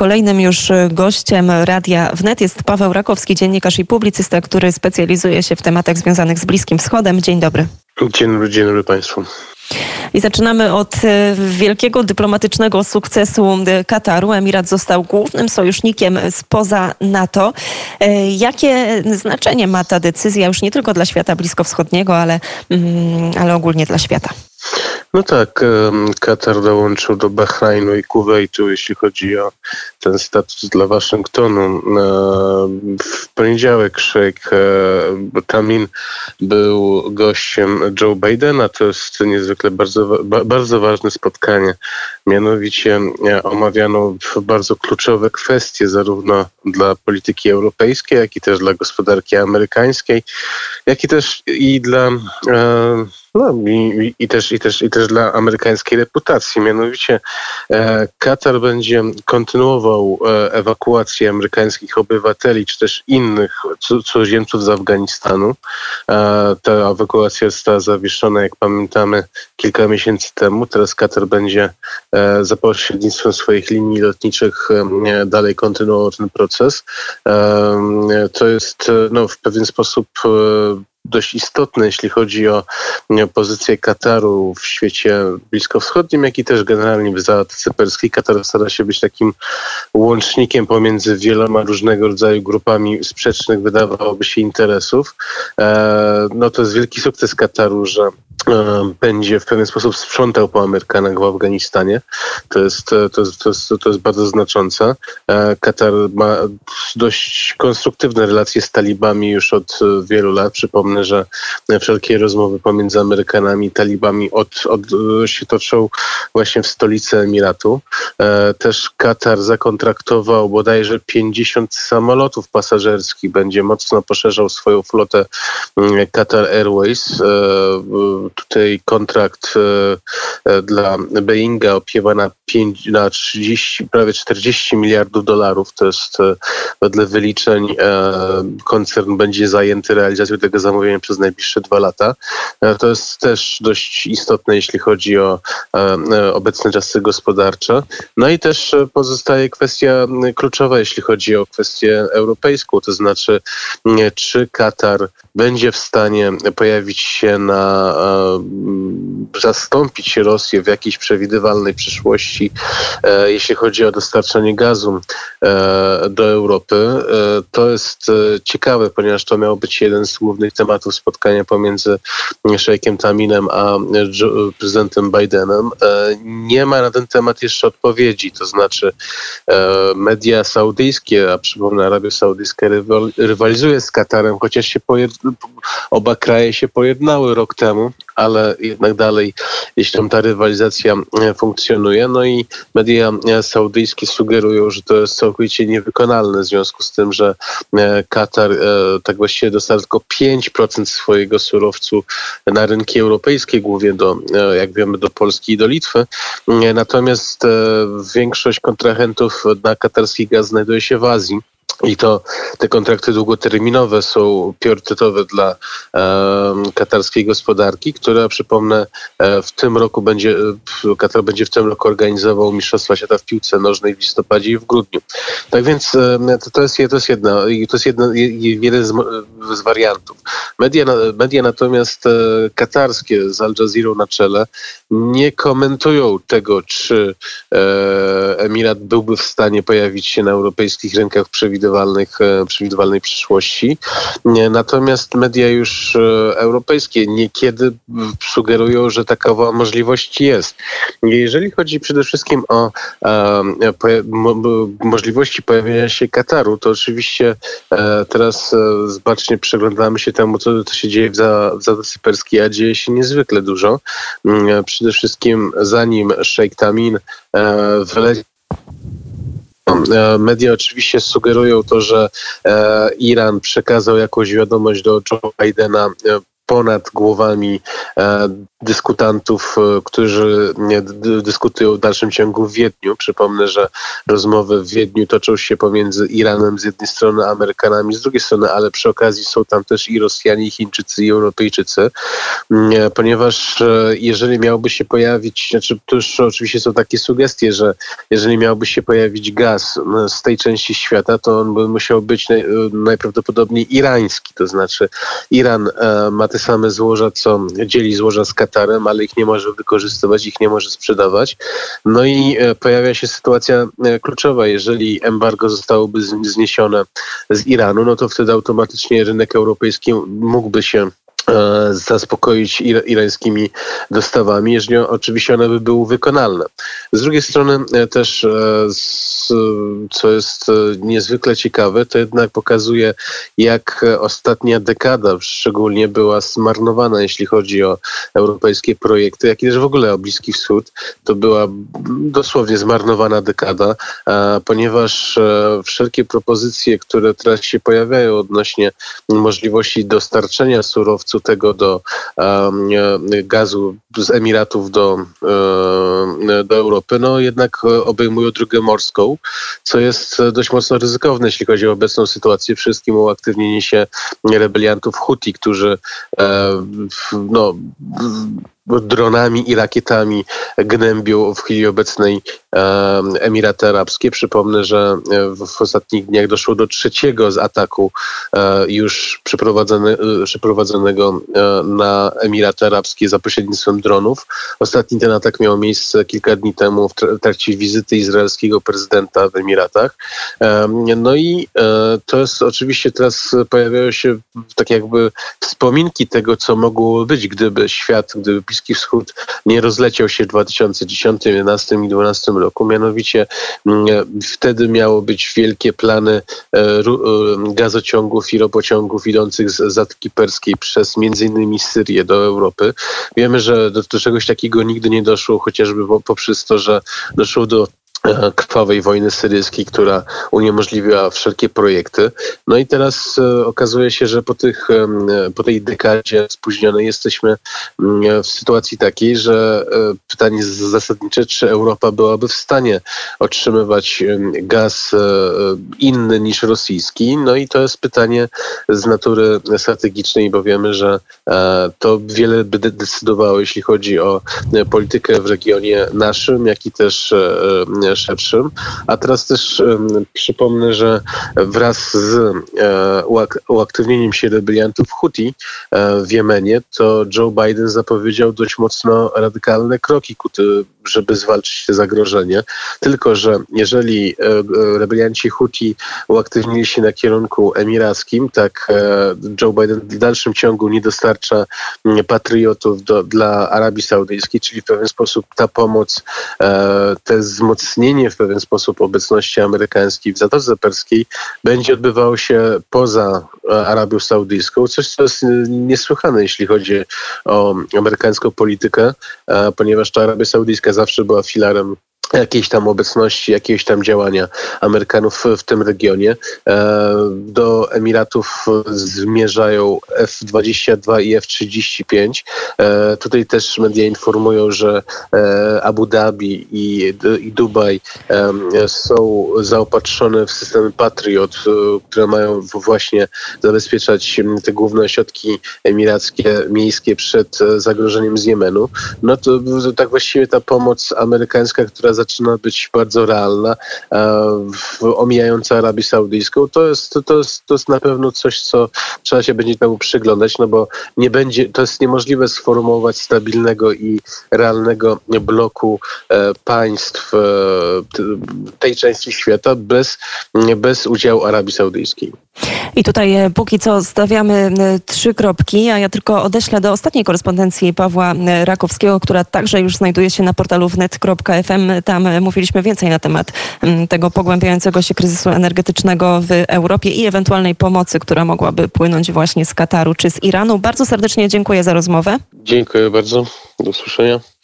Kolejnym już gościem Radia Wnet jest Paweł Rakowski, dziennikarz i publicysta, który specjalizuje się w tematach związanych z Bliskim Wschodem. Dzień dobry. Dzień dobry, dzień dobry Państwu. I zaczynamy od e, wielkiego dyplomatycznego sukcesu e, Kataru. Emirat został głównym sojusznikiem spoza NATO. E, jakie znaczenie ma ta decyzja już nie tylko dla świata bliskowschodniego, ale, mm, ale ogólnie dla świata? No tak, Katar dołączył do Bahrajnu i Kuwejtu, jeśli chodzi o ten status dla Waszyngtonu. W poniedziałek szejk Tamin był gościem Joe Bidena. To jest niezwykle bardzo, bardzo ważne spotkanie. Mianowicie e, omawiano bardzo kluczowe kwestie zarówno dla polityki europejskiej, jak i też dla gospodarki amerykańskiej, jak i też i dla e, no i, i, też, i, też, i też dla amerykańskiej reputacji. Mianowicie e, Katar będzie kontynuował e, ewakuację amerykańskich obywateli, czy też innych cudzoziemców z Afganistanu. E, ta ewakuacja została zawieszona, jak pamiętamy, kilka miesięcy temu. Teraz Katar będzie za pośrednictwem swoich linii lotniczych dalej kontynuował ten proces. To jest no, w pewien sposób dość istotne, jeśli chodzi o pozycję Kataru w świecie bliskowschodnim, jak i też generalnie w Zatoce Perskiej. Katar stara się być takim łącznikiem pomiędzy wieloma różnego rodzaju grupami sprzecznych, wydawałoby się, interesów. E, no to jest wielki sukces Kataru, że e, będzie w pewien sposób sprzątał po Amerykanach w Afganistanie. To jest, to jest, to jest, to jest bardzo znaczące. E, Katar ma dość konstruktywne relacje z talibami już od wielu lat. Przypomnę, że wszelkie rozmowy pomiędzy Amerykanami i talibami od, od, się toczą właśnie w stolicy Emiratu. E, też Katar zakontraktował bodajże 50 samolotów pasażerskich, będzie mocno poszerzał swoją flotę mm, Qatar Airways. E, tutaj kontrakt e, dla Boeinga opiewa na, 5, na 30, prawie 40 miliardów dolarów. To jest wedle wyliczeń koncern będzie zajęty realizacją tego zamówienia przez najbliższe dwa lata. E, to jest też dość istotne, jeśli chodzi o e, e, obecne czasy gospodarcze. No i też pozostaje kwestia kluczowa, jeśli chodzi o kwestię europejską, to znaczy czy Katar będzie w stanie pojawić się na, zastąpić Rosję w jakiejś przewidywalnej przyszłości, jeśli chodzi o dostarczanie gazu do Europy. To jest ciekawe, ponieważ to miał być jeden z głównych tematów spotkania pomiędzy szejkiem Taminem a prezydentem Bidenem. E, nie ma na ten temat jeszcze odpowiedzi, to znaczy e, media saudyjskie, a przypomnę Arabia Saudyjska rywalizuje z Katarem, chociaż się oba kraje się pojednały rok temu, ale jednak dalej jeśli tam ta rywalizacja e, funkcjonuje. No i media saudyjskie sugerują, że to jest całkowicie niewykonalne w związku z tym, że Katar tak właściwie dostał tylko 5% swojego surowcu na rynki europejskie, głównie do, e, jak wiemy, do Polski i do Litwy. E, natomiast e, większość kontrahentów na katarski gaz znajduje się w Azji. I to te kontrakty długoterminowe są priorytetowe dla e, katarskiej gospodarki, która przypomnę e, w tym roku będzie, Katar będzie w tym roku organizował Mistrzostwa Świata w piłce nożnej w listopadzie i w grudniu. Tak więc e, to, to, jest, to jest jedna, to jest jedna, jeden z, z wariantów. Media, media natomiast e, katarskie z Al Jazeera na czele nie komentują tego, czy e, Emirat byłby w stanie pojawić się na europejskich rynkach w przewidywalnych, e, przewidywalnej przyszłości. Natomiast media już e, europejskie niekiedy sugerują, że taka możliwość jest. Jeżeli chodzi przede wszystkim o możliwości pojawienia się Kataru, to oczywiście teraz zbacznie przeglądamy się temu, co, się dzieje w, Zatoce Perskiej, a dzieje się niezwykle dużo. Przede wszystkim zanim Sheikh Tamin wyleciał E, media oczywiście sugerują to, że e, Iran przekazał jakąś wiadomość do Joe Bidena e, ponad głowami dyskutantów, którzy dyskutują w dalszym ciągu w Wiedniu. Przypomnę, że rozmowy w Wiedniu toczą się pomiędzy Iranem z jednej strony, Amerykanami z drugiej strony, ale przy okazji są tam też i Rosjanie, i Chińczycy, i Europejczycy, mm, ponieważ jeżeli miałby się pojawić, znaczy to już oczywiście są takie sugestie, że jeżeli miałby się pojawić gaz z tej części świata, to on by musiał być najprawdopodobniej irański, to znaczy Iran e, ma te same złoża, co dzieli złoża z Katarem, ale ich nie może wykorzystywać, ich nie może sprzedawać. No i e, pojawia się sytuacja e, kluczowa. Jeżeli embargo zostałoby zniesione z Iranu, no to wtedy automatycznie rynek europejski mógłby się zaspokoić irańskimi dostawami, jeżeli oczywiście one by były wykonalne. Z drugiej strony e, też, e, co jest niezwykle ciekawe, to jednak pokazuje, jak ostatnia dekada szczególnie była zmarnowana, jeśli chodzi o europejskie projekty, jak i też w ogóle o Bliski Wschód. To była dosłownie zmarnowana dekada, ponieważ wszelkie propozycje, które teraz się pojawiają odnośnie możliwości dostarczenia surowców tego do gazu z Emiratów do, do Europy, no jednak obejmują drogę morską, co jest dość mocno ryzykowne, jeśli chodzi o obecną sytuację. Wszystkim uaktywnienie się rebeliantów Huti, którzy e, no, dronami i rakietami gnębią w chwili obecnej Emiraty Arabskie. Przypomnę, że e, w ostatnich dniach doszło do trzeciego z ataku e, już przeprowadzone, e, przeprowadzonego na Emiraty Arabskie za pośrednictwem dronów. Ostatni ten atak miał miejsce kilka dni temu w trakcie wizyty izraelskiego prezydenta w Emiratach. No i to jest oczywiście teraz pojawiają się tak jakby wspominki tego, co mogło być, gdyby świat, gdyby Bliski Wschód nie rozleciał się w 2010, 2011 i 2012 roku. Mianowicie mm, wtedy miało być wielkie plany e, e, gazociągów i ropociągów idących z Zatoki Perskiej przez innymi Syrię do Europy. Wiemy, że do, do czegoś takiego nigdy nie doszło, chociażby poprzez to, że doszło do E, krwawej wojny syryjskiej, która uniemożliwiła wszelkie projekty. No i teraz e, okazuje się, że po, tych, po tej dekadzie spóźnionej jesteśmy mm, w sytuacji takiej, że e, pytanie zasadnicze, czy Europa byłaby w stanie otrzymywać gaz inny niż rosyjski. No i to jest pytanie z natury strategicznej, bo wiemy, że to wiele by decydowało, jeśli chodzi o politykę w regionie naszym, jak i też szerszym. A teraz też przypomnę, że wraz z e, uaktywnieniem się rebeliantów Houthi e, w Jemenie, to Joe Biden zapowiedział dość mocno radykalne kroki żeby zwalczyć te zagrożenie. Tylko, że jeżeli e, rebelianci Houthi uaktywnili się na kierunku emirackim, tak Joe Biden w dalszym ciągu nie dostarcza patriotów do, dla Arabii Saudyjskiej, czyli w pewien sposób ta pomoc, te wzmocnienie wzmocnienie w pewien sposób obecności amerykańskiej w Zatoce Perskiej będzie odbywało się poza e, Arabią Saudyjską, coś co jest niesłychane, jeśli chodzi o amerykańską politykę, e, ponieważ ta Arabia Saudyjska zawsze była filarem jakiejś tam obecności, jakiegoś tam działania Amerykanów w tym regionie. E, do Emiratów zmierzają F-22 i F-35. E, tutaj też media informują, że e, Abu Dhabi i, i Dubaj są zaopatrzone w systemy Patriot, które mają właśnie zabezpieczać te główne ośrodki emirackie, miejskie przed zagrożeniem z Jemenu. No to tak właściwie ta pomoc amerykańska, która zaczyna być bardzo realna, e, omijająca Arabię Saudyjską, to jest, to, jest, to jest na pewno coś, co trzeba się będzie temu przyglądać, no bo nie będzie, to jest niemożliwe sformułować stabilnego i realnego bloku e, państw e, tej części świata bez, bez udziału Arabii Saudyjskiej. I tutaj póki co stawiamy trzy kropki, a ja tylko odeślę do ostatniej korespondencji Pawła Rakowskiego, która także już znajduje się na portalu wnet.fm. Tam mówiliśmy więcej na temat tego pogłębiającego się kryzysu energetycznego w Europie i ewentualnej pomocy, która mogłaby płynąć właśnie z Kataru czy z Iranu. Bardzo serdecznie dziękuję za rozmowę. Dziękuję bardzo. Do usłyszenia.